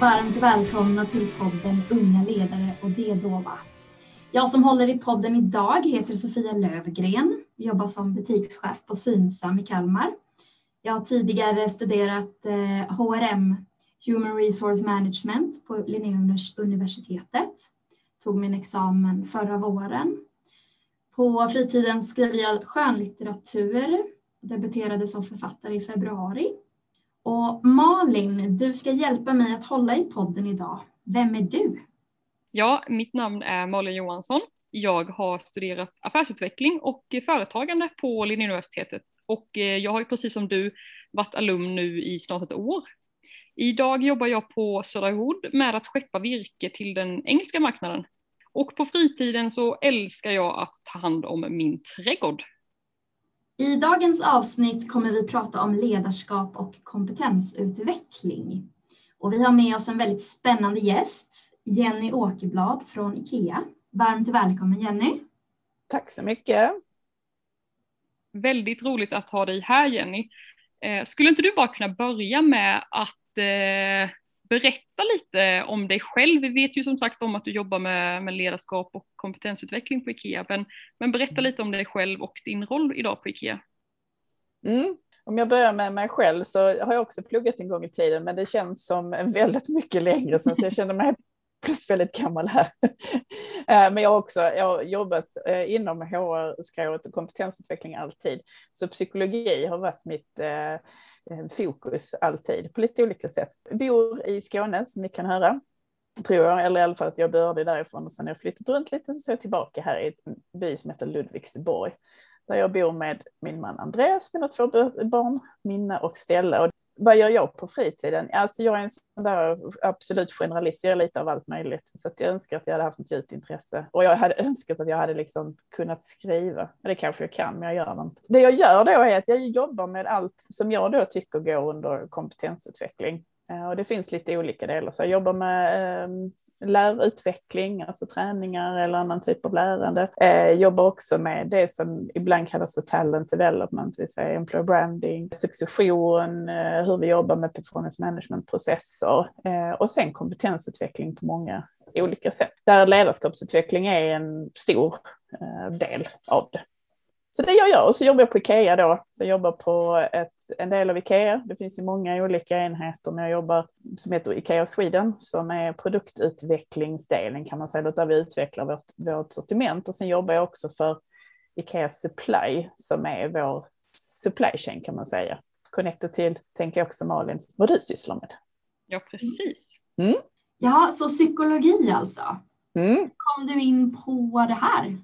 varmt välkomna till podden Unga ledare och det Dova. Jag som håller i podden idag heter Sofia Lövgren, jobbar som butikschef på Synsam i Kalmar. Jag har tidigare studerat eh, HRM, Human Resource Management, på Linnéuniversitetet. Tog min examen förra våren. På fritiden skriver jag skönlitteratur, debuterade som författare i februari och Malin, du ska hjälpa mig att hålla i podden idag. Vem är du? Ja, mitt namn är Malin Johansson. Jag har studerat affärsutveckling och företagande på Linnéuniversitetet och eh, jag har ju precis som du varit alumn nu i snart ett år. Idag jobbar jag på Södra Hood med att skeppa virke till den engelska marknaden. Och på fritiden så älskar jag att ta hand om min trädgård. I dagens avsnitt kommer vi prata om ledarskap och kompetensutveckling. Och vi har med oss en väldigt spännande gäst, Jenny Åkerblad från IKEA. Varmt välkommen Jenny. Tack så mycket. Väldigt roligt att ha dig här Jenny. Eh, skulle inte du bara kunna börja med att eh, berätta lite om dig själv. Vi vet ju som sagt om att du jobbar med, med ledarskap och kompetensutveckling på IKEA, men, men berätta lite om dig själv och din roll idag på IKEA. Mm. Om jag börjar med mig själv så har jag också pluggat en gång i tiden, men det känns som väldigt mycket längre sedan, så jag känner mig plus väldigt gammal här. Eh, men jag har också jag har jobbat eh, inom HR-skrået och kompetensutveckling alltid. Så psykologi har varit mitt eh, Eh, fokus alltid på lite olika sätt. Jag bor i Skåne som ni kan höra, tror jag, eller i alla fall att jag började därifrån och sen har jag flyttat runt lite så är jag tillbaka här i en by som heter Ludvigsborg där jag bor med min man Andreas, mina två barn, Minna och Stella. Och vad gör jag på fritiden? Alltså jag är en sån där absolut generalist, jag gör lite av allt möjligt. Så jag önskar att jag hade haft ett djupt intresse. Och jag hade önskat att jag hade liksom kunnat skriva. Det kanske jag kan, men jag gör det inte. Det jag gör då är att jag jobbar med allt som jag då tycker går under kompetensutveckling. Eh, och det finns lite olika delar. Så jag jobbar med ehm, lärutveckling, alltså träningar eller annan typ av lärande. Eh, jobbar också med det som ibland kallas för talent development, det vill säga employer branding, succession, eh, hur vi jobbar med performance management-processer eh, och sen kompetensutveckling på många olika sätt. Där ledarskapsutveckling är en stor eh, del av det. Så det gör jag och så jobbar jag på Ikea då, så jag jobbar på ett, en del av Ikea. Det finns ju många olika enheter, men jag jobbar som heter Ikea Sweden, som är produktutvecklingsdelen kan man säga, där vi utvecklar vårt, vårt sortiment. Och sen jobbar jag också för Ikea Supply, som är vår supply chain kan man säga. Connected till, tänker jag också Malin, vad du sysslar med. Ja, precis. Mm. Ja, så psykologi alltså. Mm. Kom du in på det här?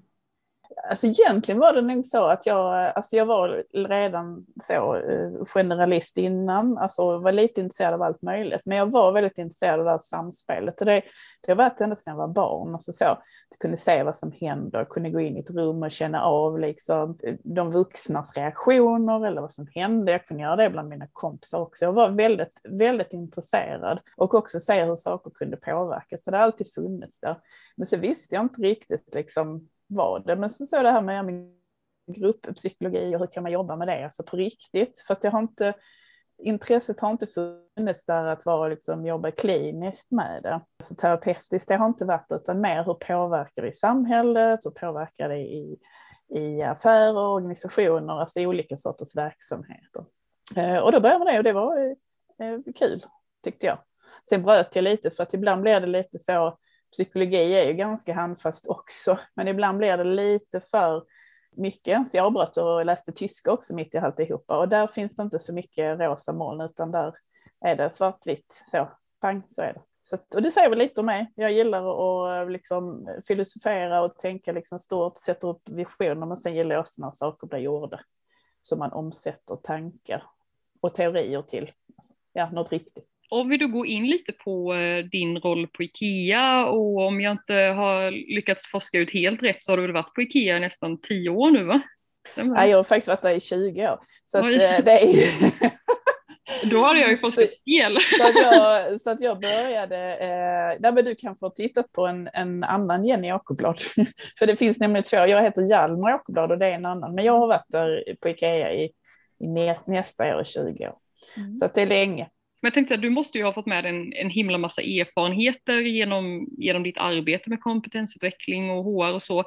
Alltså egentligen var det nog så att jag, alltså jag var redan så eh, generalist innan, alltså var lite intresserad av allt möjligt, men jag var väldigt intresserad av det här samspelet. Och det, det har varit ända sedan jag var barn, alltså så, att jag kunde se vad som händer, kunde gå in i ett rum och känna av liksom de vuxnas reaktioner eller vad som hände, jag kunde göra det bland mina kompisar också, jag var väldigt, väldigt intresserad. Och också se hur saker kunde påverka, så det har alltid funnits där. Men så visste jag inte riktigt liksom var det. Men så såg det här med grupppsykologi och hur kan man jobba med det, alltså på riktigt. För att jag har inte, intresset har inte funnits där att vara liksom, jobba kliniskt med det. Alltså terapeutiskt, det har inte varit, utan mer hur påverkar det i samhället, hur påverkar det i, i affärer, organisationer, alltså olika sorters verksamheter. Eh, och då började man det och det var eh, kul, tyckte jag. Sen bröt jag lite för att ibland blir det lite så psykologi är ju ganska handfast också, men ibland blir det lite för mycket. Så jag avbröt och läste tyska också mitt i alltihopa och där finns det inte så mycket rosa moln utan där är det svartvitt så, pang så är det. Så, och det säger väl lite om mig. Jag gillar att eh, liksom filosofera och tänka liksom stort, sätta upp visioner, men sen gillar jag också när saker blir gjorda. Så man omsätter tankar och teorier till alltså, ja, något riktigt. Om vi då går in lite på eh, din roll på IKEA och om jag inte har lyckats forska ut helt rätt så har du väl varit på IKEA i nästan tio år nu va? Ja, jag har faktiskt varit där i 20 år. Så att, eh, det är ju... Då har jag ju fått ett fel. Så att jag, så att jag började, eh, nej men du kan få titta på en, en annan Jenny Åkerblad. För det finns nämligen två, jag heter Hjalmar Åkerblad och det är en annan. Men jag har varit där på Ikea i, i nästa år, 20 år. Mm. Så att det är länge. Jag tänkte säga, du måste ju ha fått med en, en himla massa erfarenheter genom, genom ditt arbete med kompetensutveckling och HR och så.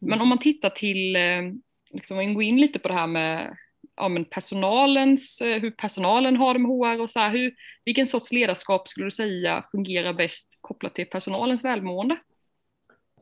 Men om man tittar till, eh, liksom, om går in lite på det här med ja, men personalens, eh, hur personalen har det med HR och så här, hur, vilken sorts ledarskap skulle du säga fungerar bäst kopplat till personalens välmående?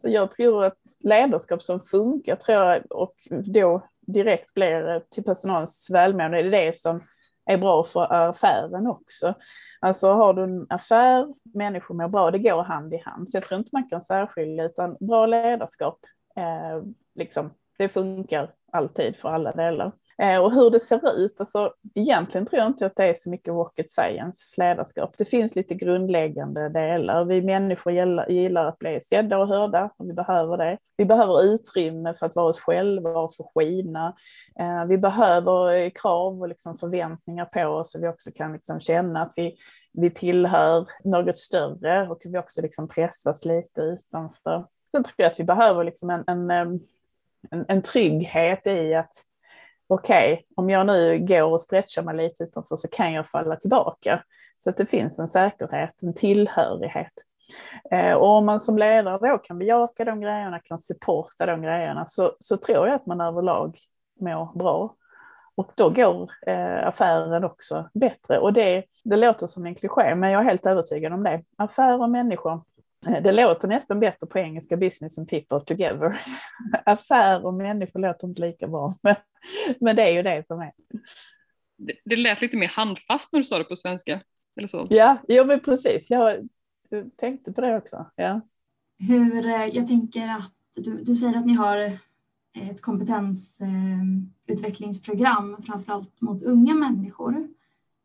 Så jag tror att ledarskap som funkar tror jag och då direkt blir till personalens välmående, det är det som är bra för affären också. Alltså har du en affär, människor mår bra, det går hand i hand. Så jag tror inte man kan särskilja, utan bra ledarskap, eh, liksom, det funkar alltid för alla delar. Eh, och hur det ser ut, alltså egentligen tror jag inte att det är så mycket rocket science ledarskap. Det finns lite grundläggande delar. Vi människor gillar, gillar att bli sedda och hörda och vi behöver det. Vi behöver utrymme för att vara oss själva och få skina. Eh, vi behöver eh, krav och liksom förväntningar på oss så vi också kan liksom känna att vi, vi tillhör något större och vi också liksom pressas lite utanför. Sen tror jag att vi behöver liksom en, en, en, en trygghet i att okej, okay, om jag nu går och stretchar mig lite utanför så kan jag falla tillbaka. Så att det finns en säkerhet, en tillhörighet. Eh, och om man som ledare då kan bejaka de grejerna, kan supporta de grejerna, så, så tror jag att man överlag mår bra. Och då går eh, affären också bättre. Och det, det låter som en kliché, men jag är helt övertygad om det. Affärer och människor eh, det låter nästan bättre på engelska, business and people together. Affär och människor låter inte lika bra, men, men det är ju det som är. Det, det lät lite mer handfast när du sa det på svenska. Eller så. Ja, jo, men precis. Jag tänkte på det också. Ja. Hur, eh, jag tänker att du, du säger att ni har ett kompetensutvecklingsprogram, eh, framförallt mot unga människor.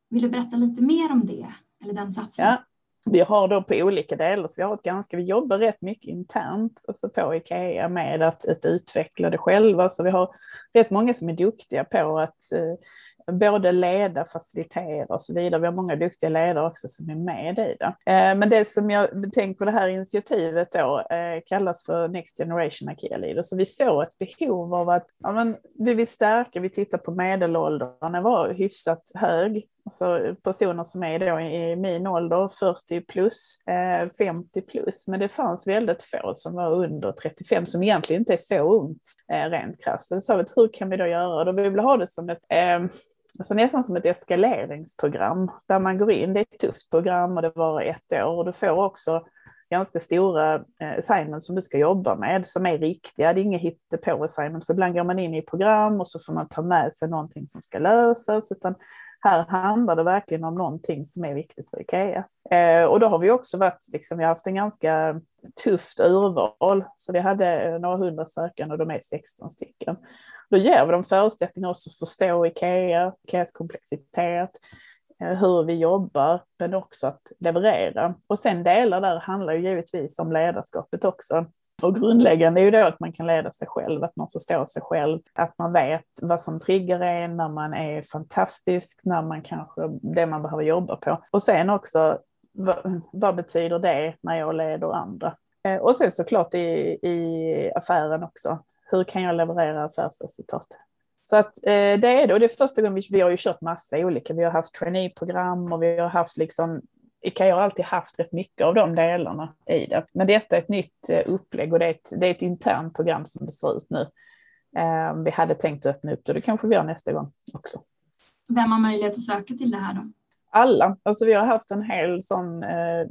Vill du berätta lite mer om det, eller den satsningen? Ja. Vi har då på olika delar, så vi har ett ganska, vi jobbar rätt mycket internt alltså på IKEA med att, att utveckla det själva, så vi har rätt många som är duktiga på att eh, både leda, facilitera och så vidare. Vi har många duktiga ledare också som är med i det. Eh, men det som jag tänker det här initiativet då eh, kallas för Next Generation Akea Leader. Så vi såg ett behov av att ja, men vi vill stärka, vi tittar på medelåldern, den var hyfsat hög. Alltså personer som är då i min ålder, 40 plus, eh, 50 plus, men det fanns väldigt få som var under 35 som egentligen inte är så ungt eh, rent krasst. Så vi hur kan vi då göra? Då vill vi ha det som ett eh, alltså nästan som ett eskaleringsprogram där man går in. Det är ett tufft program och det var ett år och du får också ganska stora assignments som du ska jobba med som är riktiga. Det är inget hittepå assignment för ibland går man in i program och så får man ta med sig någonting som ska lösas utan här handlar det verkligen om någonting som är viktigt för Ikea. Eh, och då har vi också varit, liksom, vi har haft en ganska tufft urval, så vi hade några hundra sökande och de är 16 stycken. Då ger vi dem förutsättningar också att förstå Ikea, Ikeas komplexitet, eh, hur vi jobbar, men också att leverera. Och sen delar där handlar ju givetvis om ledarskapet också. Och grundläggande är ju då att man kan leda sig själv, att man förstår sig själv, att man vet vad som triggar en när man är fantastisk, när man kanske, det man behöver jobba på. Och sen också, vad, vad betyder det när jag leder andra? Eh, och sen såklart i, i affären också, hur kan jag leverera affärsresultat? Så att eh, det är det, och det är första gången vi, vi har ju kört massa olika, vi har haft traineeprogram och vi har haft liksom Ikea har alltid haft rätt mycket av de delarna i det. Men detta är ett nytt eh, upplägg och det är ett, det är ett internt program som det ser ut nu. Eh, vi hade tänkt öppna upp det, det kanske vi gör nästa gång också. Vem har möjlighet att söka till det här då? Alla, alltså vi har haft en hel sån eh,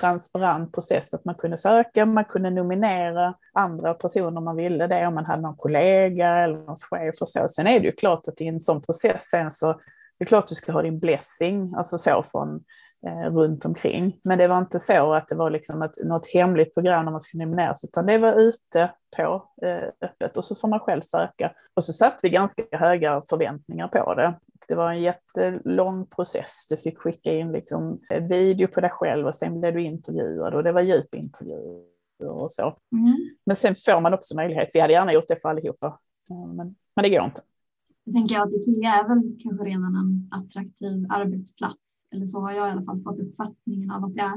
transparent process att man kunde söka, man kunde nominera andra personer man ville det, om man hade någon kollega eller någon chef och så. Sen är det ju klart att i en sån process sen så det är klart att du ska ha din blessing, alltså så från eh, runt omkring. Men det var inte så att det var liksom ett, något hemligt program när man skulle nomineras, utan det var ute på eh, öppet och så får man själv söka. Och så satte vi ganska höga förväntningar på det. Det var en jättelång process. Du fick skicka in liksom video på dig själv och sen blev du intervjuad och det var djupintervjuer och så. Mm. Men sen får man också möjlighet. Vi hade gärna gjort det för allihopa, men, men det går inte. Jag tänker att Ikea är väl kanske redan en attraktiv arbetsplats, eller så har jag i alla fall fått uppfattningen av att det är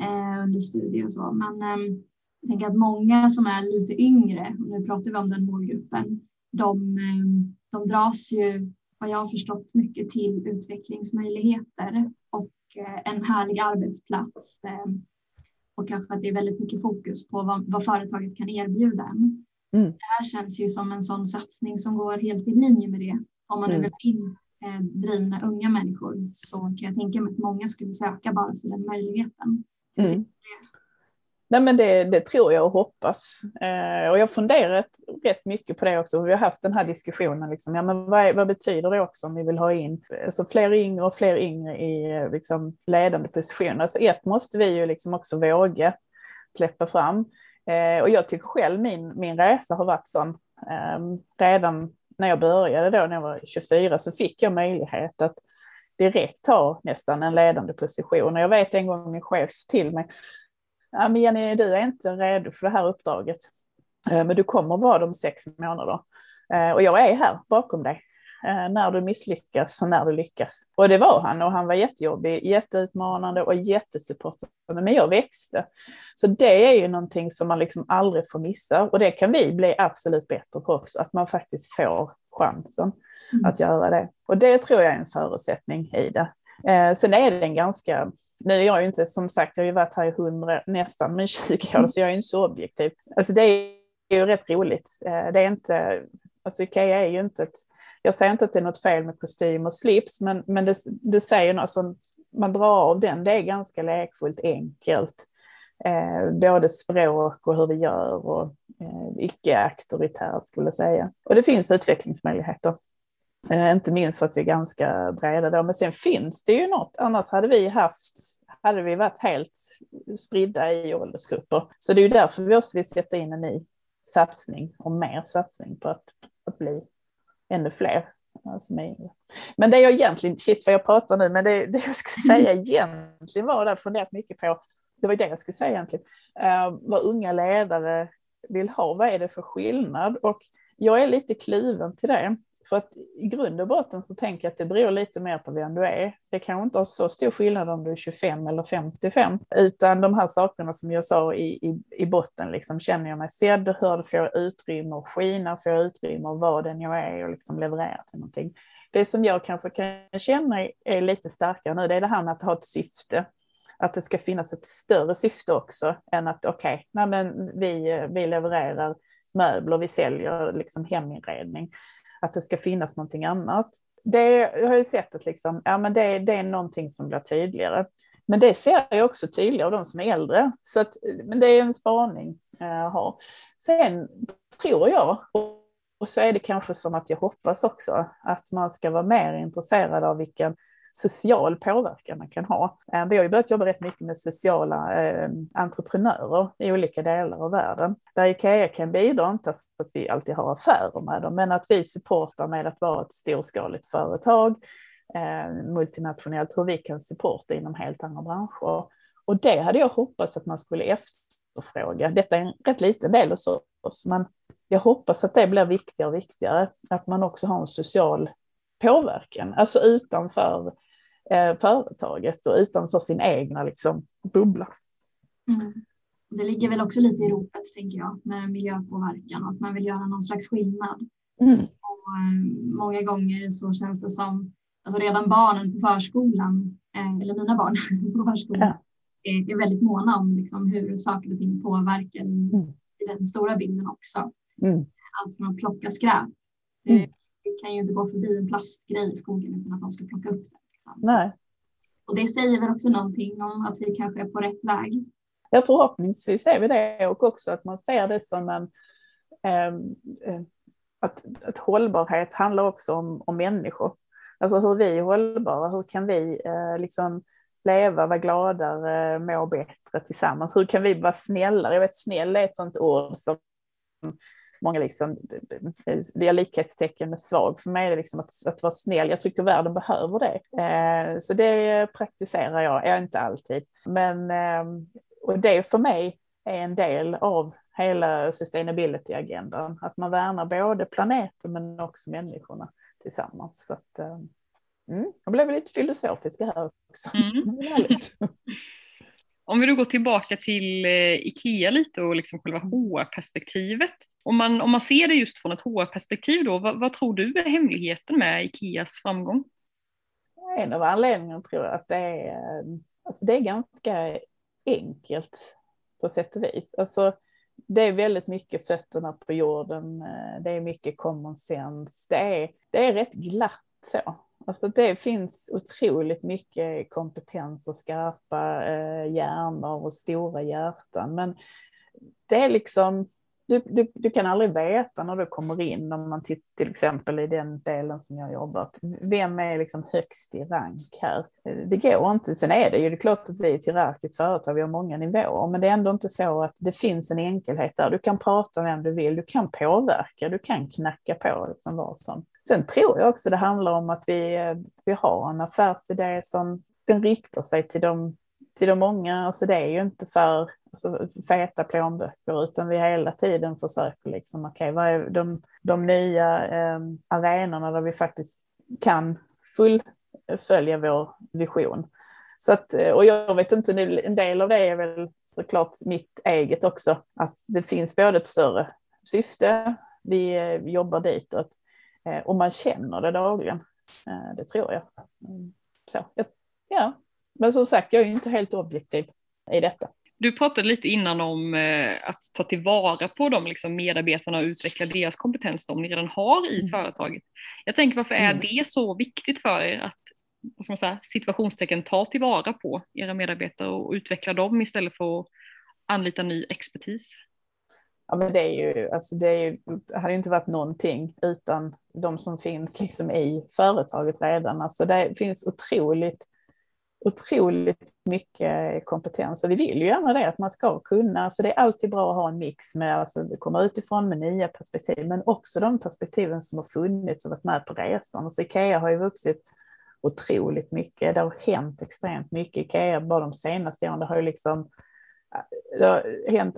eh, under studier och så. Men eh, jag tänker att många som är lite yngre, och nu pratar vi om den målgruppen, de, eh, de dras ju vad jag har förstått mycket till utvecklingsmöjligheter och eh, en härlig arbetsplats eh, och kanske att det är väldigt mycket fokus på vad, vad företaget kan erbjuda en. Mm. Det här känns ju som en sån satsning som går helt i linje med det. Om man nu mm. vill in eh, drivna unga människor så kan jag tänka mig att många skulle söka bara för den möjligheten. Mm. Nej, men det, det, tror jag och hoppas. Eh, och jag har funderat rätt mycket på det också. Vi har haft den här diskussionen. Liksom, ja, men vad, vad, betyder det också om vi vill ha in alltså, fler yngre och fler yngre i liksom, ledande positioner? Alltså, ett måste vi ju liksom också våga släppa fram. Eh, och jag tycker själv min, min resa har varit sån. Eh, redan när jag började då, när jag var 24, så fick jag möjlighet att direkt ta nästan en ledande position. Och jag vet en gång min chef sa till mig, ja, men Jenny, du är inte redo för det här uppdraget, eh, men du kommer vara de sex månader. Eh, och jag är här bakom dig när du misslyckas och när du lyckas. Och det var han och han var jättejobbig, jätteutmanande och jättesupportande. Men jag växte. Så det är ju någonting som man liksom aldrig får missa och det kan vi bli absolut bättre på också, att man faktiskt får chansen mm. att göra det. Och det tror jag är en förutsättning i det. Eh, sen är det en ganska, nu är jag ju inte, som sagt, jag har ju varit här i hundra, nästan, men 20 år, så jag är inte så objektiv. Alltså det är ju rätt roligt. Eh, det är inte, alltså Ikea är ju inte ett, jag säger inte att det är något fel med kostym och slips, men, men det, det säger något som man drar av den, det är ganska lekfullt enkelt. Eh, både språk och hur vi gör och eh, icke-auktoritärt skulle jag säga. Och det finns utvecklingsmöjligheter. Eh, inte minst för att vi är ganska breda då. Men sen finns det ju något, annars hade vi haft hade vi varit helt spridda i åldersgrupper. Så det är ju därför vi också vill sätta in en ny satsning och mer satsning på att, att bli ännu fler. Alltså men det jag egentligen, shit vad jag pratar nu, men det, det jag skulle säga egentligen var, där funderat mycket på, det var det jag skulle säga egentligen, uh, vad unga ledare vill ha, vad är det för skillnad? Och jag är lite kluven till det. För att i grund och botten så tänker jag att det beror lite mer på vem du är. Det kan inte ha så stor skillnad om du är 25 eller 55, utan de här sakerna som jag sa i, i, i botten, liksom, känner jag mig sedd, hörd, får jag utrymme och skina, får jag utrymme och vad den jag är och liksom leverera till någonting. Det som jag kanske kan känna är lite starkare nu, det är det här med att ha ett syfte. Att det ska finnas ett större syfte också än att okej, okay, vi, vi levererar möbler, vi säljer liksom heminredning att det ska finnas någonting annat. Det har ju sett att liksom, ja, men det, det är någonting som blir tydligare. Men det ser jag också tydligare av de som är äldre. Så att, men det är en spaning jag har. Sen tror jag, och så är det kanske som att jag hoppas också, att man ska vara mer intresserad av vilken social påverkan man kan ha. Eh, vi har ju börjat jobba rätt mycket med sociala eh, entreprenörer i olika delar av världen. Där Ikea kan bidra, inte att vi alltid har affärer med dem, men att vi supportar med att vara ett storskaligt företag, eh, multinationellt, hur vi kan supporta inom helt andra branscher. Och det hade jag hoppats att man skulle efterfråga. Detta är en rätt liten del hos oss, men jag hoppas att det blir viktigare och viktigare, att man också har en social påverkan, alltså utanför eh, företaget och utanför sin egna liksom, bubbla. Mm. Det ligger väl också lite i ropet, tänker jag, med miljöpåverkan och att man vill göra någon slags skillnad. Mm. Och, eh, många gånger så känns det som, alltså redan barnen på förskolan, eh, eller mina barn på förskolan, ja. är, är, väldigt måna om liksom, hur saker och ting påverkar i, mm. i den stora bilden också. Mm. Allt från att plocka skräp. Mm kan ju inte gå förbi en plastgrej i skogen utan att de ska plocka upp den. Liksom. Nej. Och det säger väl också någonting om att vi kanske är på rätt väg. Ja, förhoppningsvis är vi det och också att man ser det som en eh, att, att hållbarhet handlar också om, om människor. Alltså hur vi är hållbara, hur kan vi eh, liksom leva, vara gladare, må bättre tillsammans? Hur kan vi vara snällare? Jag vet snäll är ett sånt ord som många liksom, det är likhetstecken med svag. För mig är det liksom att, att vara snäll. Jag tycker världen behöver det. Eh, så det praktiserar jag, jag inte alltid. Men eh, och det för mig är en del av hela sustainability-agendan. Att man värnar både planeten men också människorna tillsammans. Så att, eh, mm, jag blev lite filosofisk här också. Mm. Om vi då går tillbaka till eh, Ikea lite och liksom själva HR-perspektivet. Om man, om man ser det just från ett HR-perspektiv då, vad, vad, tror du är hemligheten med Ikeas framgång? en av anledningarna tror jag att det är, eh, alltså det är ganska enkelt på sätt och vis. Alltså, det är väldigt mycket fötterna på jorden, eh, det är mycket common sense, det är, det är rätt glatt så. Alltså det finns otroligt mycket kompetens och skarpa eh, hjärnor och stora hjärtan, men det är liksom du, du, du, kan aldrig veta när du kommer in, om man tittar till exempel i den delen som jag jobbat, vem är liksom högst i rank här? Det går inte. Sen är det ju det är klart att vi är ett hierarkiskt företag, vi har många nivåer, men det är ändå inte så att det finns en enkelhet där. Du kan prata med vem du vill, du kan påverka, du kan knacka på liksom vad som. Sen tror jag också det handlar om att vi, vi har en affärsidé som den riktar sig till de, till de många. Alltså det är ju inte för alltså, feta plånböcker, utan vi hela tiden försöker liksom, okej, okay, vad är de, de nya eh, arenorna där vi faktiskt kan fullfölja vår vision. Så att, eh, och jag vet inte, en del av det är väl såklart mitt eget också, att det finns både ett större syfte, vi eh, jobbar ditåt, eh, och man känner det dagligen. Det tror jag. Mm, så, ja. Men som sagt, jag är inte helt objektiv i detta. Du pratade lite innan om eh, att ta tillvara på de liksom, medarbetarna och utveckla deras kompetens de redan har i mm. företaget. Jag tänker varför är mm. det så viktigt för er att vad ska man säga, situationstecken ta tillvara på era medarbetare och utveckla dem istället för att anlita ny expertis? Ja, men det, är ju, alltså det, är ju, det hade inte varit någonting utan de som finns liksom i företaget redan. Alltså det finns otroligt otroligt mycket kompetens och vi vill ju gärna det att man ska kunna, så det är alltid bra att ha en mix med, alltså det kommer utifrån med nya perspektiv, men också de perspektiven som har funnits och varit med på resan. Alltså Ikea har ju vuxit otroligt mycket, det har hänt extremt mycket. Ikea bara de senaste åren, det har ju liksom äh, det har hänt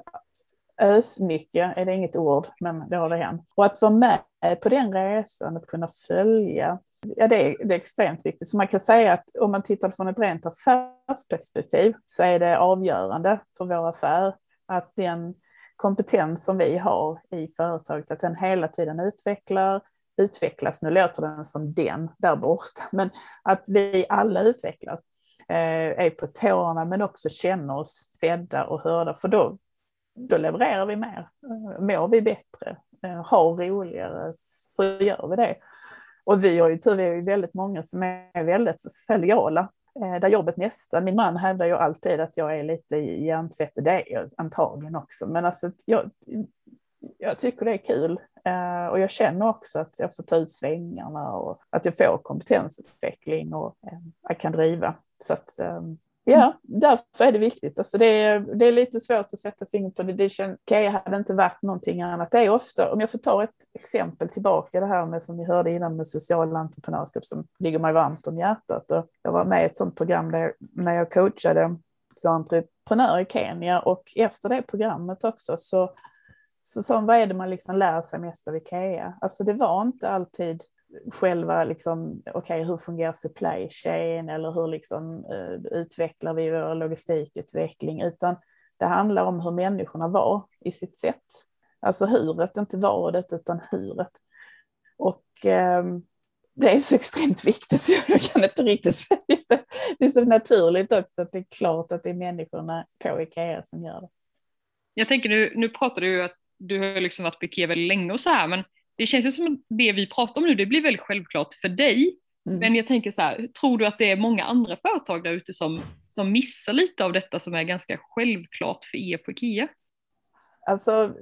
ösmycket, är det inget ord, men det har det hänt. Och att vara med på den resan, att kunna följa, ja det är, det är extremt viktigt. Så man kan säga att om man tittar från ett rent affärsperspektiv så är det avgörande för vår affär att den kompetens som vi har i företaget, att den hela tiden utvecklar, utvecklas, nu låter den som den där borta, men att vi alla utvecklas, eh, är på tårna men också känner oss sedda och hörda, för då då levererar vi mer. Eh, mår vi bättre, eh, har roligare, så gör vi det. Och vi har ju tur, vi är ju väldigt många som är väldigt sociala eh, där jobbet nästan, min man hävdar ju alltid att jag är lite hjärntvätt, det är jag antagligen också, men alltså jag, jag tycker det är kul. Eh, och jag känner också att jag får ta ut svängarna och att jag får kompetensutveckling och eh, jag kan driva. Så att ehm, Ja, därför är det viktigt. Alltså det, är, det är lite svårt att sätta fingret på det. det känns, okay, hade inte varit någonting annat. Det är ofta, om jag får ta ett exempel tillbaka, det här med som vi hörde innan med social entreprenörskap som ligger mig varmt om hjärtat. Och jag var med i ett sådant program där, när jag coachade två entreprenörer i Kenya och efter det programmet också så så sa vad är det man liksom lär sig mest av Ikea? Alltså det var inte alltid själva, liksom, okej, okay, hur fungerar supply chain eller hur liksom, uh, utvecklar vi vår logistikutveckling, utan det handlar om hur människorna var i sitt sätt. Alltså huret, inte vadet utan huret. Och um, det är så extremt viktigt så jag kan inte riktigt säga det. Det är så naturligt också att det är klart att det är människorna på Ikea som gör det. Jag tänker nu, nu pratar du ju att du har liksom varit på Ikea väldigt länge och så här, men det känns ju som det vi pratar om nu, det blir väldigt självklart för dig. Mm. Men jag tänker så här, tror du att det är många andra företag där ute som, som missar lite av detta som är ganska självklart för er på Ikea? Alltså,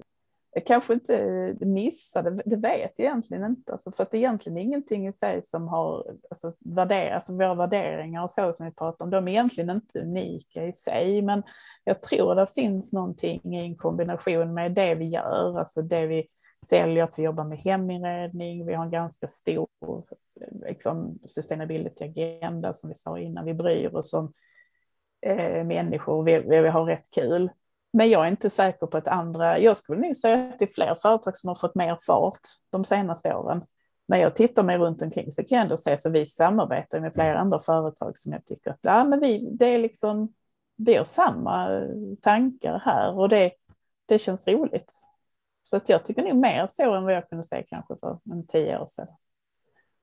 jag kanske inte missar det, det vet jag egentligen inte. Alltså för att det är egentligen ingenting i sig som har alltså, värderat, alltså våra värderingar och så som vi pratar om, de är egentligen inte unika i sig. Men jag tror det finns någonting i en kombination med det vi gör, alltså det vi säljer, att vi jobbar med heminredning, vi har en ganska stor liksom, sustainability-agenda som vi sa innan, vi bryr oss om eh, människor, vi, vi har rätt kul. Men jag är inte säker på att andra, jag skulle nog säga att det är fler företag som har fått mer fart de senaste åren. När jag tittar mig runt omkring så kan jag ändå se så vi samarbetar med flera andra företag som jag tycker att ja, men vi, det är liksom, vi har samma tankar här och det, det känns roligt. Så att jag tycker nog mer så än vad jag kunde säga kanske för en tio år sedan.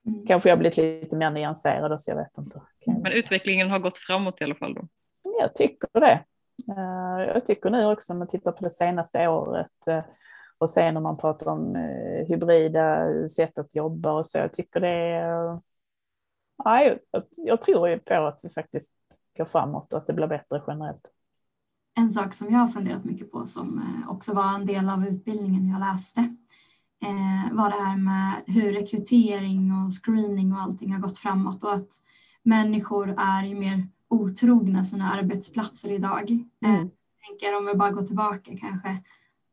Mm. Kanske jag blivit lite mer nyanserad så jag vet inte. Men utvecklingen har gått framåt i alla fall då? Jag tycker det. Eh, jag tycker nu också om man tittar på det senaste året eh, och sen när man pratar om eh, hybrida sätt att jobba och så. Jag tycker det är... Ja, jag, jag tror på att vi faktiskt går framåt och att det blir bättre generellt. En sak som jag har funderat mycket på som också var en del av utbildningen jag läste var det här med hur rekrytering och screening och allting har gått framåt och att människor är ju mer otrogna sina arbetsplatser idag. Mm. Jag tänker om vi bara går tillbaka kanske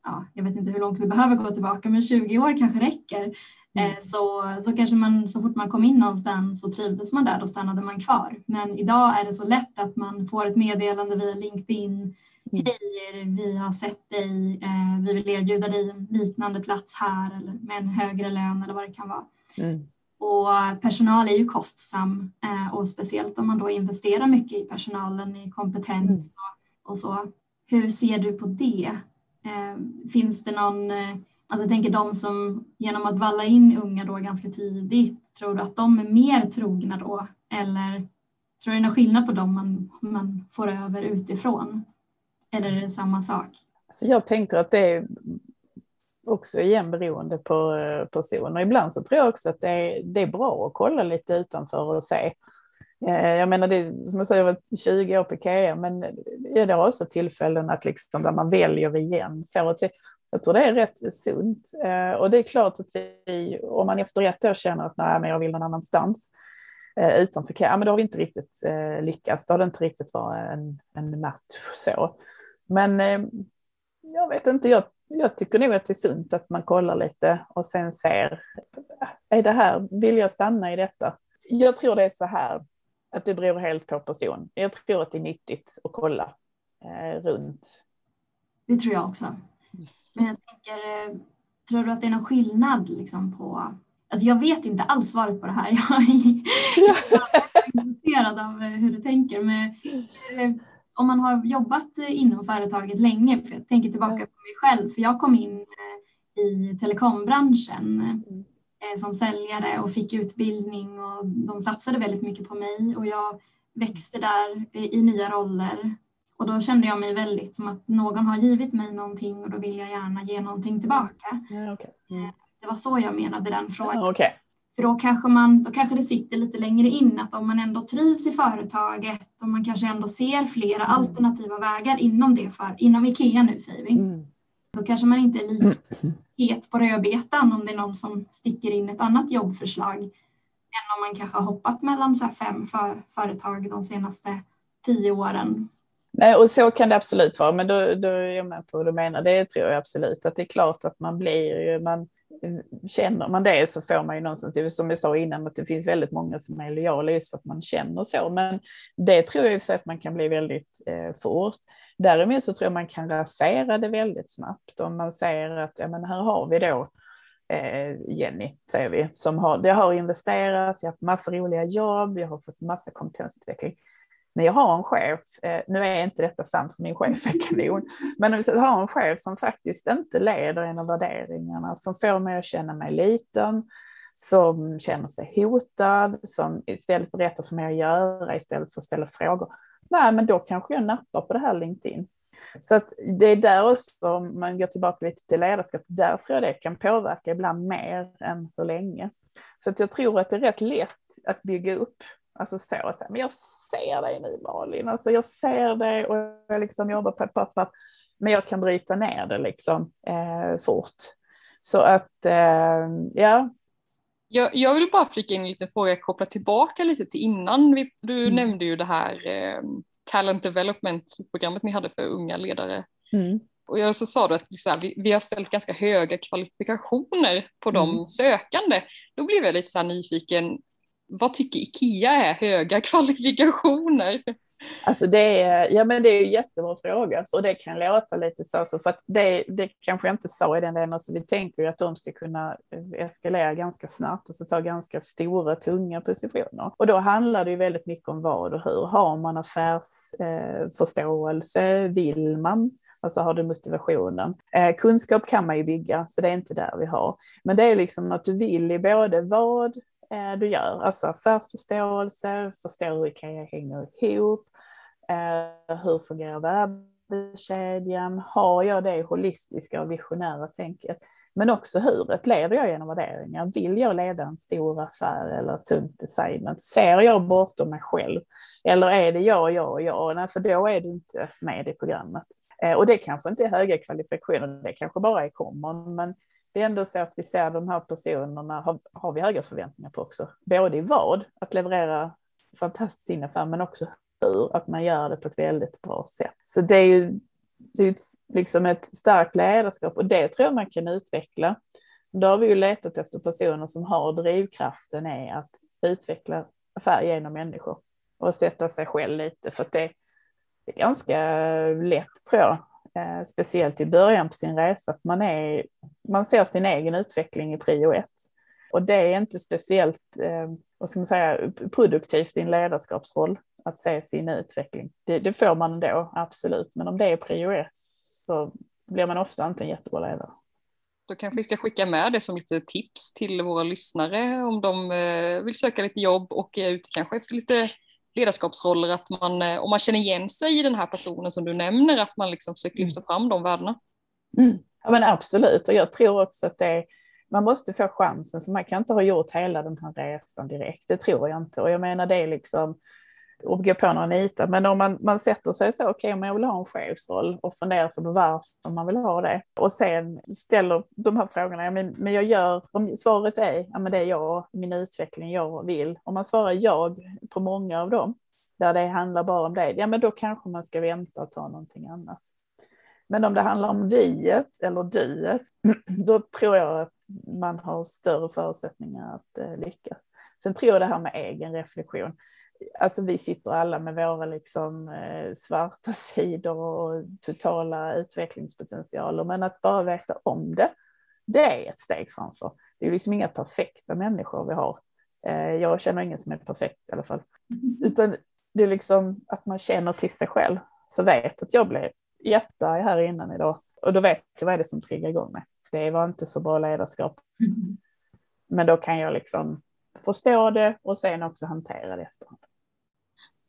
ja, jag vet inte hur långt vi behöver gå tillbaka, men 20 år kanske räcker. Mm. Eh, så, så kanske man så fort man kom in någonstans och trivdes man där, då stannade man kvar. Men idag är det så lätt att man får ett meddelande via LinkedIn. Mm. Hej, vi har sett dig, eh, vi vill erbjuda dig en liknande plats här eller med en högre lön eller vad det kan vara. Mm. Och personal är ju kostsam eh, och speciellt om man då investerar mycket i personalen, i kompetens mm. och så. Hur ser du på det? Eh, finns det någon, eh, alltså jag tänker de som genom att valla in unga då ganska tidigt, tror du att de är mer trogna då? Eller tror du det är någon skillnad på dem man, man får över utifrån? Eller är det samma sak? Alltså jag tänker att det är också igen beroende på eh, personer. person. Och ibland så tror jag också att det är, det är bra att kolla lite utanför och se. Eh, jag menar, det, som jag säger, jag 20 år på Ikea, men det är också tillfällen att liksom, där man väljer igen. Så att jag tror det är rätt sunt. Eh, och det är klart att vi, om man efter ett år känner att nej, men jag vill någon annanstans eh, utanför KM, men då har vi inte riktigt lyckats. Då har det inte riktigt varit en, en match så. Men jag vet inte, jag jag tycker nog att det är sunt att man kollar lite och sen ser, äh, är det här, vill jag stanna i detta? Jag tror det är så här, att det beror helt på person. Jag tror att det är nyttigt att kolla eh, runt. Det tror jag också. Men jag tänker, eh, tror du att det är någon skillnad liksom på, alltså jag vet inte alls svaret på det här. Jag är intresserad av eh, hur du tänker. Men eh, om man har jobbat inom företaget länge, för jag tänker tillbaka på mig själv, för jag kom in i telekombranschen mm. Som säljare och fick utbildning och de satsade väldigt mycket på mig och jag växte där i nya roller. Och då kände jag mig väldigt som att någon har givit mig någonting och då vill jag gärna ge någonting tillbaka. Ja, okay. mm. Eh, det var så jag menade den frågan. Ja, okay. För då kanske, man, då kanske det sitter lite längre in att om man ändå trivs i företaget och man kanske ändå ser flera mm. alternativa vägar inom det, för, inom IKEA nu säger vi. Mm. Då kanske man inte är lika het på rödbetan om det är någon som sticker in ett annat jobbförslag än om man kanske har hoppat mellan så fem för, företag de senaste tio åren. Nej, och så kan det absolut vara, men då, då är jag med på vad du menar. Det tror jag absolut, att det är klart att man blir, man, känner man det så får man ju någonstans, som vi sa innan, att det finns väldigt många som är lojala just för att man känner så. Men det tror jag så att man kan bli väldigt eh, fort. Däremot så tror jag man kan rasera det väldigt snabbt om man säger att ja, men här har vi då eh, Jenny, säger vi, som har, det har investerats, jag har haft massa roliga jobb, jag har fått massa kompetensutveckling. Men jag har en chef, eh, nu är inte detta sant för min chef är kanon, men jag har en chef som faktiskt inte leder en av värderingarna, som får mig att känna mig liten, som känner sig hotad, som istället berättar för mig att göra istället för att ställa frågor. Nej, men då kanske jag nappar på det här LinkedIn. Så att det är där också, om man går tillbaka lite till ledarskap, där tror jag det kan påverka ibland mer än hur länge. Så att jag tror att det är rätt lätt att bygga upp Alltså så, så men jag ser dig nu Malin, alltså jag ser dig och jag liksom jobbar på pappa, men jag kan bryta ner det liksom eh, fort. Så att, eh, ja. Jag, jag vill bara flika in en liten fråga, koppla tillbaka lite till innan. Vi, du mm. nämnde ju det här eh, talent development-programmet ni hade för unga ledare. Mm. Och jag så sa du att så här, vi, vi, har ställt ganska höga kvalifikationer på de mm. sökande. Då blev jag lite så nyfiken, vad tycker Ikea är höga kvalifikationer? Alltså det är, ja men det är ju jättebra fråga, och det kan låta lite så, så för att det, det kanske jag inte sa i den delen, så vi tänker ju att de ska kunna eh, eskalera ganska snabbt, och så ta ganska stora, tunga positioner. Och då handlar det ju väldigt mycket om vad och hur. Har man affärsförståelse? Eh, Vill man? Alltså har du motivationen? Eh, kunskap kan man ju bygga, så det är inte där vi har. Men det är liksom att du vill i både vad Eh, du gör, alltså affärsförståelse, förstå hur IKEA hänger ihop, eh, hur fungerar värdekedjan, har jag det holistiska och visionära tänket, men också huret, leder jag genom värderingar? Vill jag leda en stor affär eller tungt design? Ser jag bortom mig själv? Eller är det jag, jag och jag? Nej, för då är du inte med i programmet. Eh, och det kanske inte är höga kvalifikationer, det kanske bara är common, men det är ändå så att vi ser de här personerna, har, har vi höga förväntningar på också. Både i vad, att leverera fantastiskt sin affär, men också hur, att man gör det på ett väldigt bra sätt. Så det är ju det är liksom ett starkt ledarskap och det tror jag man kan utveckla. Då har vi ju letat efter personer som har drivkraften i att utveckla affär genom människor och sätta sig själv lite för att det är ganska lätt tror jag, eh, speciellt i början på sin resa, att man, är, man ser sin egen utveckling i prio ett. Och det är inte speciellt, eh, vad ska man säga, produktivt i en ledarskapsroll att se sin utveckling. Det, det får man då, absolut. Men om det är prio ett så blir man ofta inte en jättebra ledare. Då kanske vi ska skicka med det som lite tips till våra lyssnare om de eh, vill söka lite jobb och är ute kanske efter lite ledarskapsroller, att man, eh, om man känner igen sig i den här personen som du nämner, att man liksom försöker lyfta mm. fram de värdena. Mm. Ja men absolut, och jag tror också att det man måste få chansen, så man kan inte ha gjort hela den här resan direkt, det tror jag inte. Och jag menar det är liksom, och gå på några nitar. Men om man, man sätter sig så, okej okay, om jag vill ha en chefsroll och funderar sig på varför man vill ha det och sen ställer de här frågorna, men, men jag gör, om svaret är, ja men det är jag, min utveckling, jag vill. Om man svarar jag på många av dem, där det handlar bara om det, ja men då kanske man ska vänta och ta någonting annat. Men om det handlar om viet eller duet, då tror jag att man har större förutsättningar att eh, lyckas. Sen tror jag det här med egen reflektion alltså vi sitter alla med våra liksom eh, svarta sidor och totala utvecklingspotentialer, men att bara veta om det, det är ett steg framför. Det är liksom inga perfekta människor vi har. Eh, jag känner ingen som är perfekt i alla fall, utan det är liksom att man känner till sig själv, så vet att jag blev jättearg här innan idag och då vet jag vad är det som triggar igång mig. Det var inte så bra ledarskap. Mm. Men då kan jag liksom förstå det och sen också hantera det efterhand.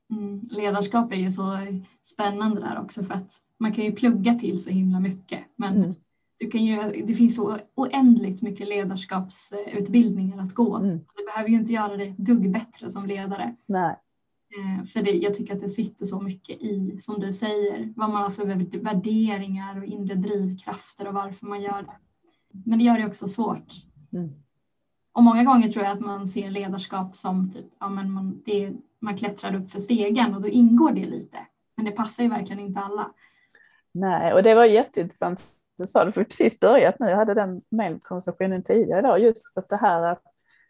Mm, ledarskap är ju så spännande där också för att man kan ju plugga till så himla mycket men mm. du kan ju, det finns så oändligt mycket ledarskapsutbildningar att gå. Mm. Du behöver ju inte göra det dugg bättre som ledare. Nej. Eh, för det, jag tycker att det sitter så mycket i, som du säger, vad man har för värderingar och inre drivkrafter och varför man gör det. Men det gör det också svårt. Mm. Och många gånger tror jag att man ser ledarskap som typ, ja men man, det, man klättrar upp för stegen och då ingår det lite. Men det passar ju verkligen inte alla. Nej, och det var jätteintressant du sa det, för vi precis börjat nu, jag hade den mejlkonversationen tidigare idag, just att det här att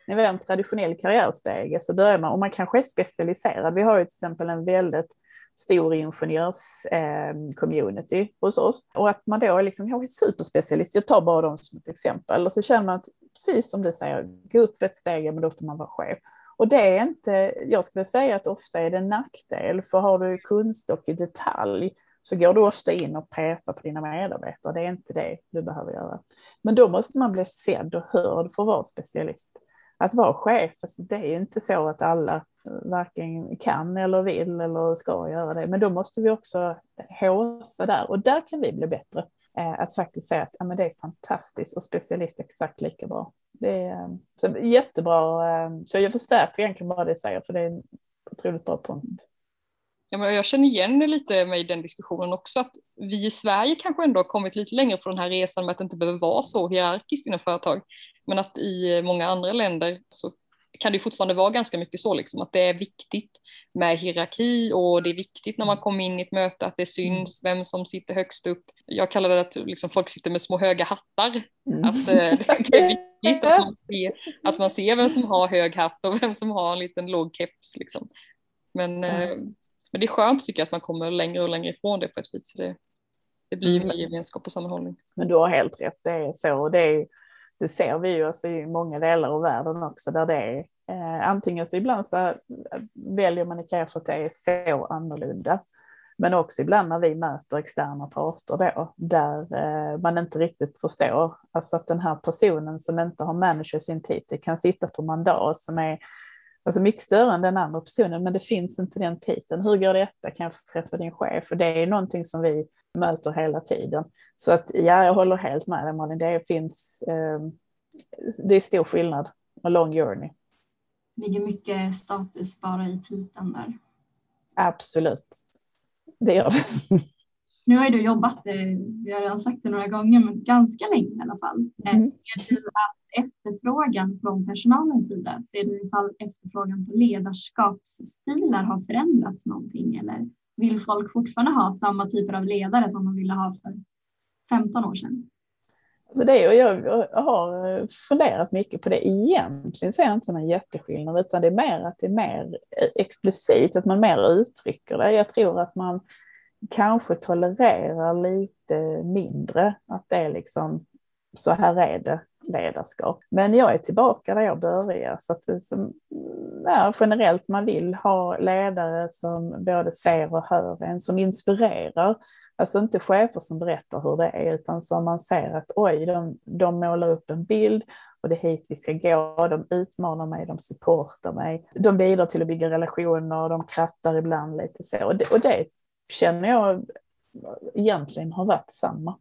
när vi har en traditionell karriärstege så börjar man, och man kanske är specialiserad, vi har ju till exempel en väldigt stor ingenjörs-community ehm, eh, hos oss. Och att man då är liksom, jag är superspecialist, jag tar bara dem som ett exempel. Och så känner man att, precis som du säger, gå upp ett steg, men då får man vara chef. Och det är inte, jag skulle säga att ofta är det en nackdel, för har du kunskap i detalj så går du ofta in och petar på dina medarbetare. Det är inte det du behöver göra. Men då måste man bli sedd och hörd för att vara specialist att vara chef, alltså det är inte så att alla eh, varken kan eller vill eller ska göra det, men då måste vi också håsa där och där kan vi bli bättre. Eh, att faktiskt säga att ja, men det är fantastiskt och specialist exakt lika bra. Det är eh, så jättebra, eh, så jag förstärker egentligen bara det jag säger för det är en otroligt bra punkt. Ja, men jag känner igen det lite med i den diskussionen också, att vi i Sverige kanske ändå har kommit lite längre på den här resan med att det inte behöver vara så hierarkiskt inom företag. Men att i många andra länder så kan det fortfarande vara ganska mycket så, liksom, att det är viktigt med hierarki och det är viktigt när man kommer in i ett möte att det syns vem som sitter högst upp. Jag kallar det att liksom, folk sitter med små höga hattar. Mm. Att äh, det är viktigt att man, ser, att man ser vem som har hög hatt och vem som har en liten låg keps. Liksom. Men mm. Men det är skönt tycker jag att man kommer längre och längre ifrån det på ett vis. Det, det blir mm. mer gemenskap och sammanhållning. Men du har helt rätt, det är så. Det, är, det ser vi ju alltså i många delar av världen också där det är eh, antingen så ibland så väljer man IKEA för att det är så annorlunda. Men också ibland när vi möter externa parter då, där eh, man inte riktigt förstår, alltså att den här personen som inte har manager sin titel kan sitta på mandat som är alltså mycket större än den andra personen, men det finns inte den titeln. Hur går detta? Kan jag få träffa din chef? För det är någonting som vi möter hela tiden. Så att ja, jag håller helt med dig Malin, det finns, eh, det är stor skillnad, och long journey. ligger mycket status bara i titeln där. Absolut, det gör det. Nu har ju du jobbat, eh, vi har redan sagt det några gånger, men ganska länge i alla fall. Eh, mm. Ser du att efterfrågan från personalens sida, ser du ifall efterfrågan på ledarskapsstilar har förändrats någonting eller vill folk fortfarande ha samma typer av ledare som de ville ha för 15 år sedan? Alltså det, och jag har funderat mycket på det. Egentligen ser jag inte någon jätteskillnad, utan det är mer att det är mer explicit, att man mer uttrycker det. Jag tror att man kanske tolererar lite mindre att det är liksom så här är det ledarskap. Men jag är tillbaka där jag började. Så att som, ja, generellt man vill ha ledare som både ser och hör en, som inspirerar. Alltså inte chefer som berättar hur det är, utan som man ser att oj, de, de målar upp en bild och det är hit vi ska gå. De utmanar mig, de supportar mig. De bidrar till att bygga relationer, de krattar ibland lite så. Och det, och det känner jag egentligen har varit samma.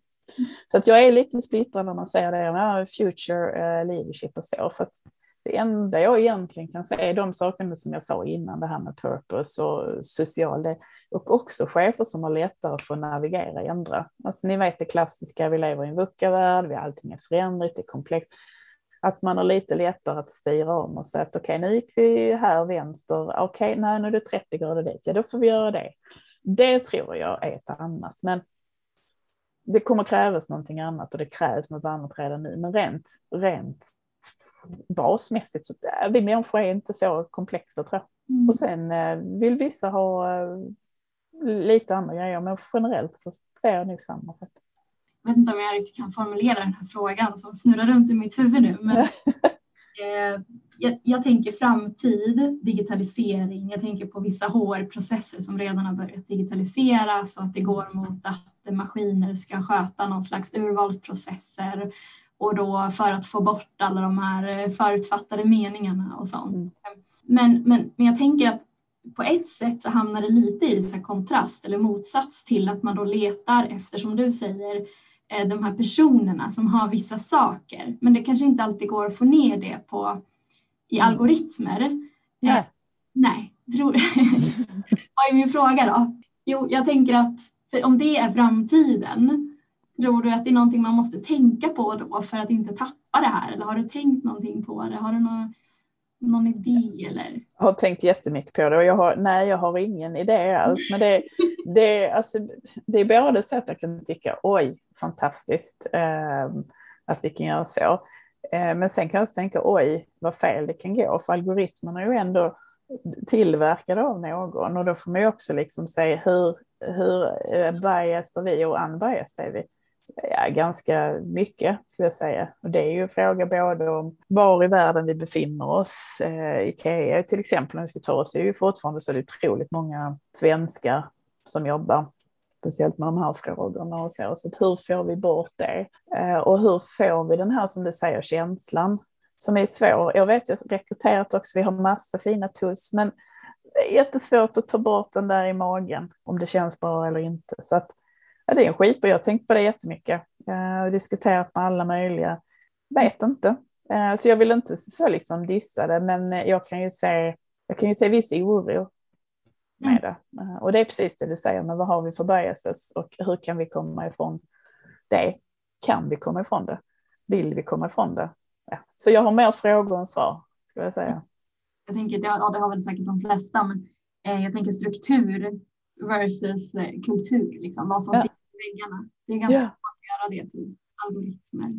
Så att jag är lite splittrad när man säger det, future eh, leadership och så, för att det enda jag egentligen kan säga är de sakerna som jag sa innan, det här med purpose och social, det, och också chefer som har lättare för att navigera och ändra. Alltså ni vet det klassiska, vi lever i en VUCA-värld, allting är förändrat, det är komplext. Att man har lite lättare att styra om och säga att okej, okay, nu gick vi här vänster, okej, okay, nej, nu är det 30 grader dit, ja då får vi göra det. Det tror jag är ett annat, men det kommer krävas någonting annat och det krävs något annat redan nu. Men rent, rent basmässigt så är vi människor är inte så komplexa tror jag. Mm. Och sen eh, vill vissa ha eh, lite andra grejer, men generellt så ser jag nog samma faktiskt. Jag vet inte om jag riktigt kan formulera den här frågan som snurrar runt i mitt huvud nu, men jag, jag, tänker framtid, digitalisering, jag tänker på vissa HR-processer som redan har börjat digitaliseras och att det går mot att maskiner ska sköta någon slags urvalsprocesser och då för att få bort alla de här förutfattade meningarna och sånt. Mm. Men, men, men jag tänker att på ett sätt så hamnar det lite i så kontrast eller motsats till att man då letar efter, som du säger, eh, de här personerna som har vissa saker. Men det kanske inte alltid går att få ner det på i mm. algoritmer. Nej. Eh, nej, tror Vad är min fråga då? Jo, jag tänker att om det är framtiden, tror du att det är någonting man måste tänka på då för att inte tappa det här? Eller har du tänkt någonting på det? Har du någon, någon idé eller? Jag har tänkt jättemycket på det och jag har, nej, jag har ingen idé alls. Men det, det, alltså, det är både så att jag kan tycka oj, fantastiskt eh, att vi kan göra så. Eh, men sen kan jag också tänka, oj, vad fel det kan gå, för algoritmerna är ju ändå tillverkade av någon och då får man ju också liksom se hur, hur eh, biased är vi och unbiased är vi. Ja, ganska mycket skulle jag säga. Och det är ju en fråga både om var i världen vi befinner oss. Eh, Ikea till exempel, om vi ska ta oss, är ju fortfarande så det är otroligt många svenskar som jobbar speciellt med de här frågorna och så. Så hur får vi bort det? Eh, och hur får vi den här, som du säger, känslan som är svår. Jag vet, jag har rekryterat också, vi har massa fina tools, men det är jättesvårt att ta bort den där i magen, om det känns bra eller inte. Så att, ja, det är en skit och jag har tänkt på det jättemycket. Jag har diskuterat med alla möjliga, vet inte. Eh, så jag vill inte så liksom dissa det, men jag kan ju se, jag kan ju se viss oro med mm. det. Eh, och det är precis det du säger, men vad har vi för biases och hur kan vi komma ifrån det? Kan vi komma ifrån det? Vill vi komma ifrån det? Ja. Så jag har mer frågor än svar, ska jag säga. Jag tänker, ja, det har väl säkert de flesta, men eh, jag tänker struktur versus eh, kultur, liksom, vad som ja. Väggarna. Det är ganska ja. svårt att göra det till algoritmer.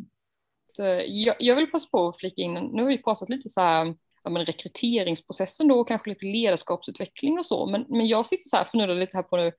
Jag, jag vill passa på att flika in, nu har vi pratat lite så här ja, men rekryteringsprocessen då och kanske lite ledarskapsutveckling och så. Men, men jag sitter så här och funderar lite här på nu,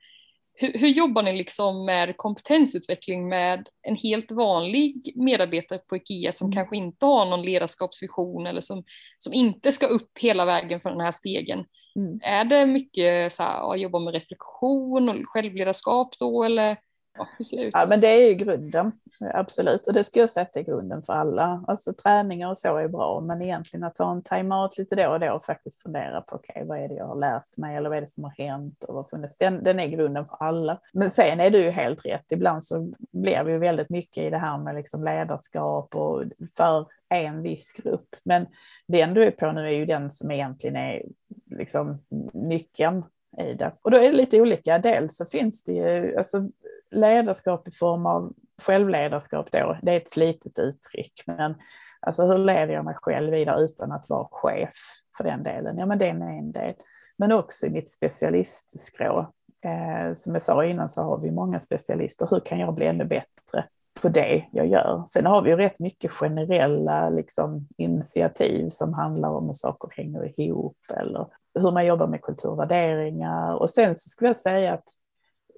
hur, hur, jobbar ni liksom med kompetensutveckling med en helt vanlig medarbetare på IKEA som mm. kanske inte har någon ledarskapsvision eller som, som inte ska upp hela vägen för den här stegen? Mm. Är det mycket så här, att jobba med reflektion och självledarskap då eller absolut. Ja, men det är ju grunden, absolut. Och det ska jag sätta i grunden för alla. Alltså träningar och så är bra, men egentligen att ta en time-out lite då och då och faktiskt fundera på okej, okay, vad är det jag har lärt mig eller vad är det som har hänt och vad funnits. Den, den är grunden för alla. Men sen är du ju helt rätt. Ibland så blir vi ju väldigt mycket i det här med liksom ledarskap och för en viss grupp. Men den du är på nu är ju den som egentligen är liksom nyckeln i det. Och då är det lite olika. Dels så finns det ju, alltså ledarskap i form av självledarskap då, det är ett slitet uttryck, men alltså hur leder jag mig själv vidare utan att vara chef för den delen? Ja, men det är en del. Men också i mitt specialistskrå. Eh, som jag sa innan så har vi många specialister. Hur kan jag bli ännu bättre på det jag gör? Sen har vi ju rätt mycket generella liksom, initiativ som handlar om hur saker hänger ihop eller hur man jobbar med kulturvärderingar. Och sen så skulle jag säga att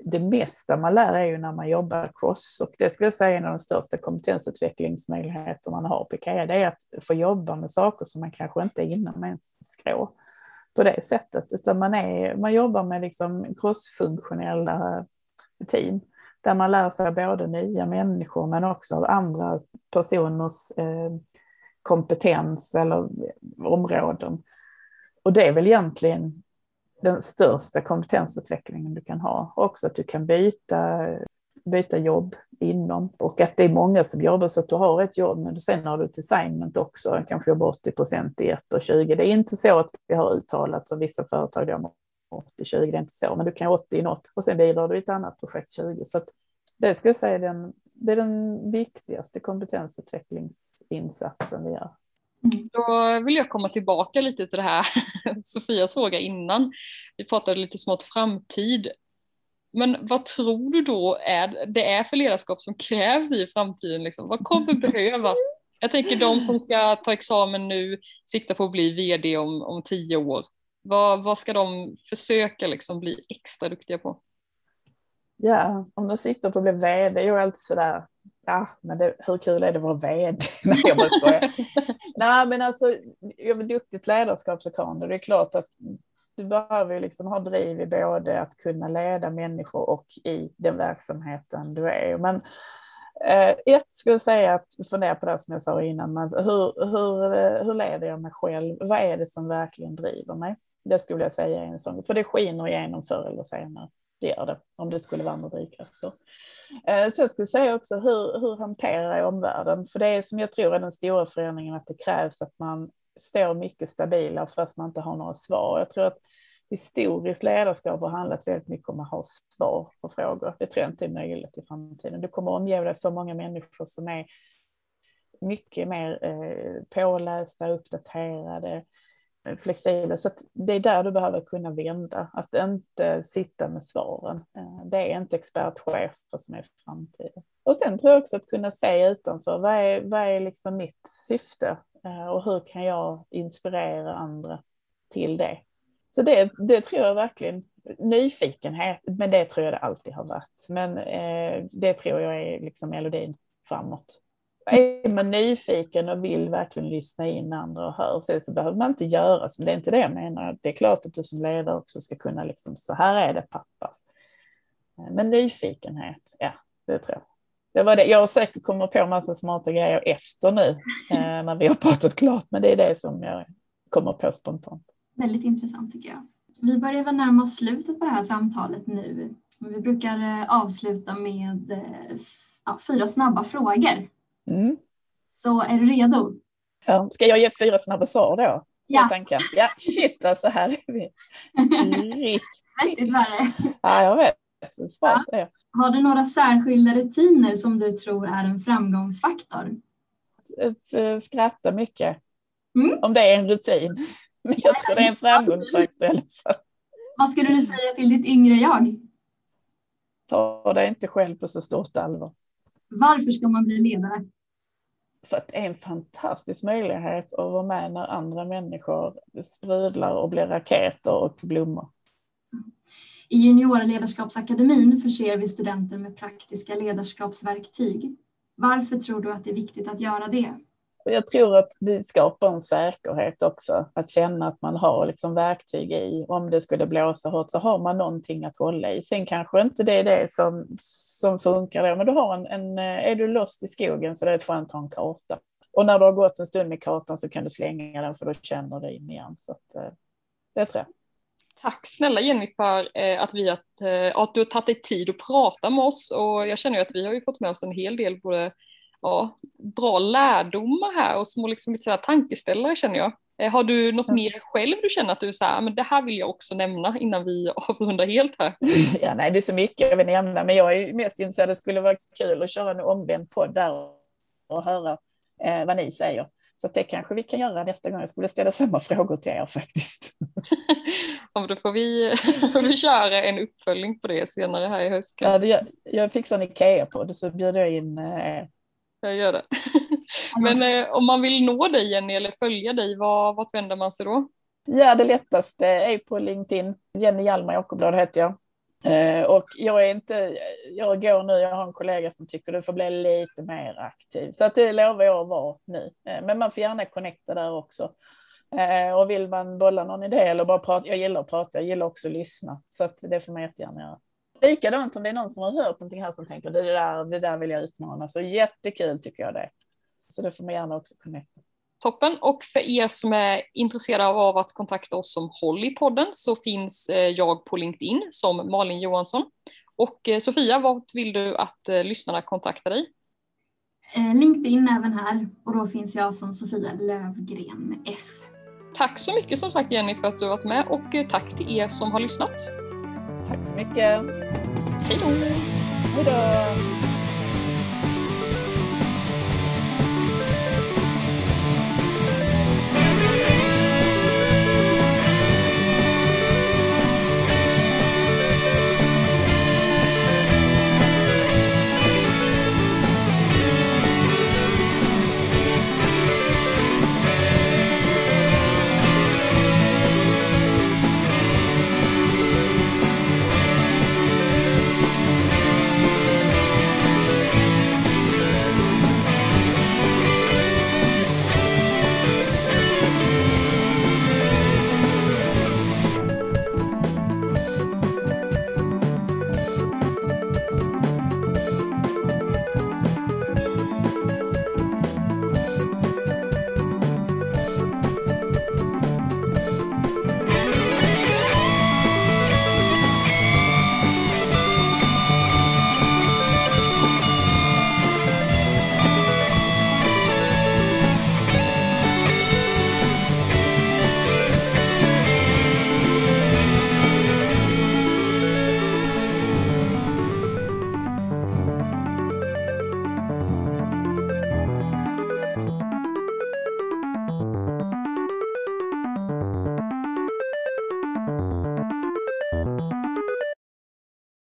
det mesta man lär är ju när man jobbar cross och det skulle jag säga är en av de största kompetensutvecklingsmöjligheter man har på IKEA. Det är att få jobba med saker som man kanske inte är inom ens skrå på det sättet, utan man, är, man jobbar med liksom crossfunktionella team där man lär sig både nya människor men också av andra personers eh, kompetens eller områden. Och det är väl egentligen den största kompetensutvecklingen du kan ha. Också att du kan byta, byta jobb inom och att det är många som jobbar så att du har ett jobb men sen har du ett assignment också, kanske jobbar 80 procent i ett och 20. Det är inte så att vi har uttalat som vissa företag då 80-20, det är inte så, men du kan 80 i något och sen bidrar du i ett annat projekt 20. Så det skulle jag säga är den, det är den viktigaste kompetensutvecklingsinsatsen vi gör. Mm. Då vill jag komma tillbaka lite till det här Sofias fråga innan. Vi pratade lite smått framtid. Men vad tror du då är, det är för ledarskap som krävs i framtiden? Liksom? Vad kommer behövas? Jag tänker de som ska ta examen nu, sikta på att bli vd om, om tio år. Vad, vad ska de försöka liksom bli extra duktiga på? Ja, om de siktar på att bli vd, jag är alltid sådär, ja, men det, hur kul är det att vara vd? Nej, jag bara skojar. Nej, men alltså, jag vill duktigt ledarskap så kan det. Det är klart att du behöver liksom ha driv i både att kunna leda människor och i den verksamheten du är. Men eh, ett skulle jag säga att fundera på det som jag sa innan, men hur, hur, eh, hur leder jag mig själv? Vad är det som verkligen driver mig? Det skulle jag säga är en sån, för det skiner igenom förr eller senare gör det, om det skulle vara andra drivkrafter. Eh, sen skulle jag säga också hur, hur hanterar jag omvärlden? För det är som jag tror är den stora förändringen att det krävs att man står mycket stabilare fast man inte har några svar. Jag tror att historiskt ledarskap har handlat väldigt mycket om att ha svar på frågor. Det tror jag inte är möjligt i framtiden. Du kommer omge dig så många människor som är mycket mer eh, pålästa, uppdaterade, Eh, flexibla. Så det är där du behöver kunna vända, att inte sitta med svaren. Eh, det är inte expertchefer som är framtiden. Och sen tror jag också att kunna se utanför, vad är, vad är liksom mitt syfte eh, och hur kan jag inspirera andra till det? Så det, det tror jag verkligen, nyfikenhet, men det tror jag det alltid har varit. Men eh, det tror jag är liksom melodin framåt är man nyfiken och vill verkligen lyssna in andra och höra sig så behöver man inte göra så. Det är inte det jag menar. Det är klart att du som ledare också ska kunna liksom, så här är det pappas. Men nyfikenhet, ja, det tror jag. Det var det. Jag har säkert kommit på massa smarta grejer efter nu eh, när vi har pratat klart, men det är det som jag kommer på spontant. Väldigt intressant tycker jag. Vi börjar väl närma oss slutet på det här samtalet nu. Vi brukar eh, avsluta med eh, ja, fyra snabba frågor Mm. Så är du redo? Ja, ska jag ge fyra snabba svar då? Ja. Tanken. Ja, shit alltså här är vi. Riktigt. Ja, jag vet. Svar ja. Har du några särskilda rutiner som du tror är en framgångsfaktor? Eh, skratta mycket. Mm. Om det är en rutin. Men jag tror det är en framgångsfaktor i alla fall. Vad skulle du säga till ditt yngre jag? Ta dig inte själv på så stort allvar. Varför ska man bli ledare? För att det är en fantastisk möjlighet att vara med när andra människor sprudlar och blir raketer och blommor. I Juniorledarskapsakademin förser vi studenter med praktiska ledarskapsverktyg. Varför tror du att det är viktigt att göra det? Och jag tror att det skapar en säkerhet också, att känna att man har liksom verktyg i. Om det skulle blåsa hårt så har man någonting att hålla i. Sen kanske inte det är det som, som funkar då, men du har en, en, eh, är du lost i skogen så det är det skönt att ha en karta. Och när du har gått en stund med kartan så kan du slänga den för då känner du in igen. Så att, eh, det tror jag. Tack snälla Jenny för eh, att, vi att, att du har tagit dig tid att prata med oss och jag känner ju att vi har ju fått med oss en hel del både ja, bra lärdomar här och små liksom, lite tankeställare känner jag. Eh, har du något mer själv du känner att du säger, ah, men det här vill jag också nämna innan vi avrundar helt här? Ja, nej, det är så mycket jag vill nämna, men jag är mest intresserad. Det skulle vara kul att köra en omvänd podd där och höra eh, vad ni säger. Så det kanske vi kan göra nästa gång. Jag skulle ställa samma frågor till er faktiskt. ja, då får vi, vi köra en uppföljning på det senare här i höst. Ja, jag, jag fixar en Ikea-podd så bjuder jag in eh, jag gör det. Men eh, om man vill nå dig Jenny eller följa dig, vad, vart vänder man sig då? Ja, det lättaste är på LinkedIn. Jenny Hjalmar Jakoblad heter jag. Eh, och jag är inte, jag går nu, jag har en kollega som tycker du får bli lite mer aktiv. Så att det lovar jag att vara nu. Eh, men man får gärna connecta där också. Eh, och vill man bolla någon idé eller bara prata, jag gillar att prata, jag gillar också att lyssna. Så att det får man jättegärna göra. Likadant om det är någon som har hört någonting här som tänker det där, det där vill jag utmana. Så jättekul tycker jag det. Så det får man gärna också connecta. Toppen och för er som är intresserade av att kontakta oss som håll i podden så finns eh, jag på LinkedIn som Malin Johansson. Och eh, Sofia, vart vill du att eh, lyssnarna kontaktar dig? LinkedIn även här och då finns jag som Sofia Lövgren med F. Tack så mycket som sagt Jenny för att du varit med och tack till er som har lyssnat. Tack så mycket. Hej då. Hej då.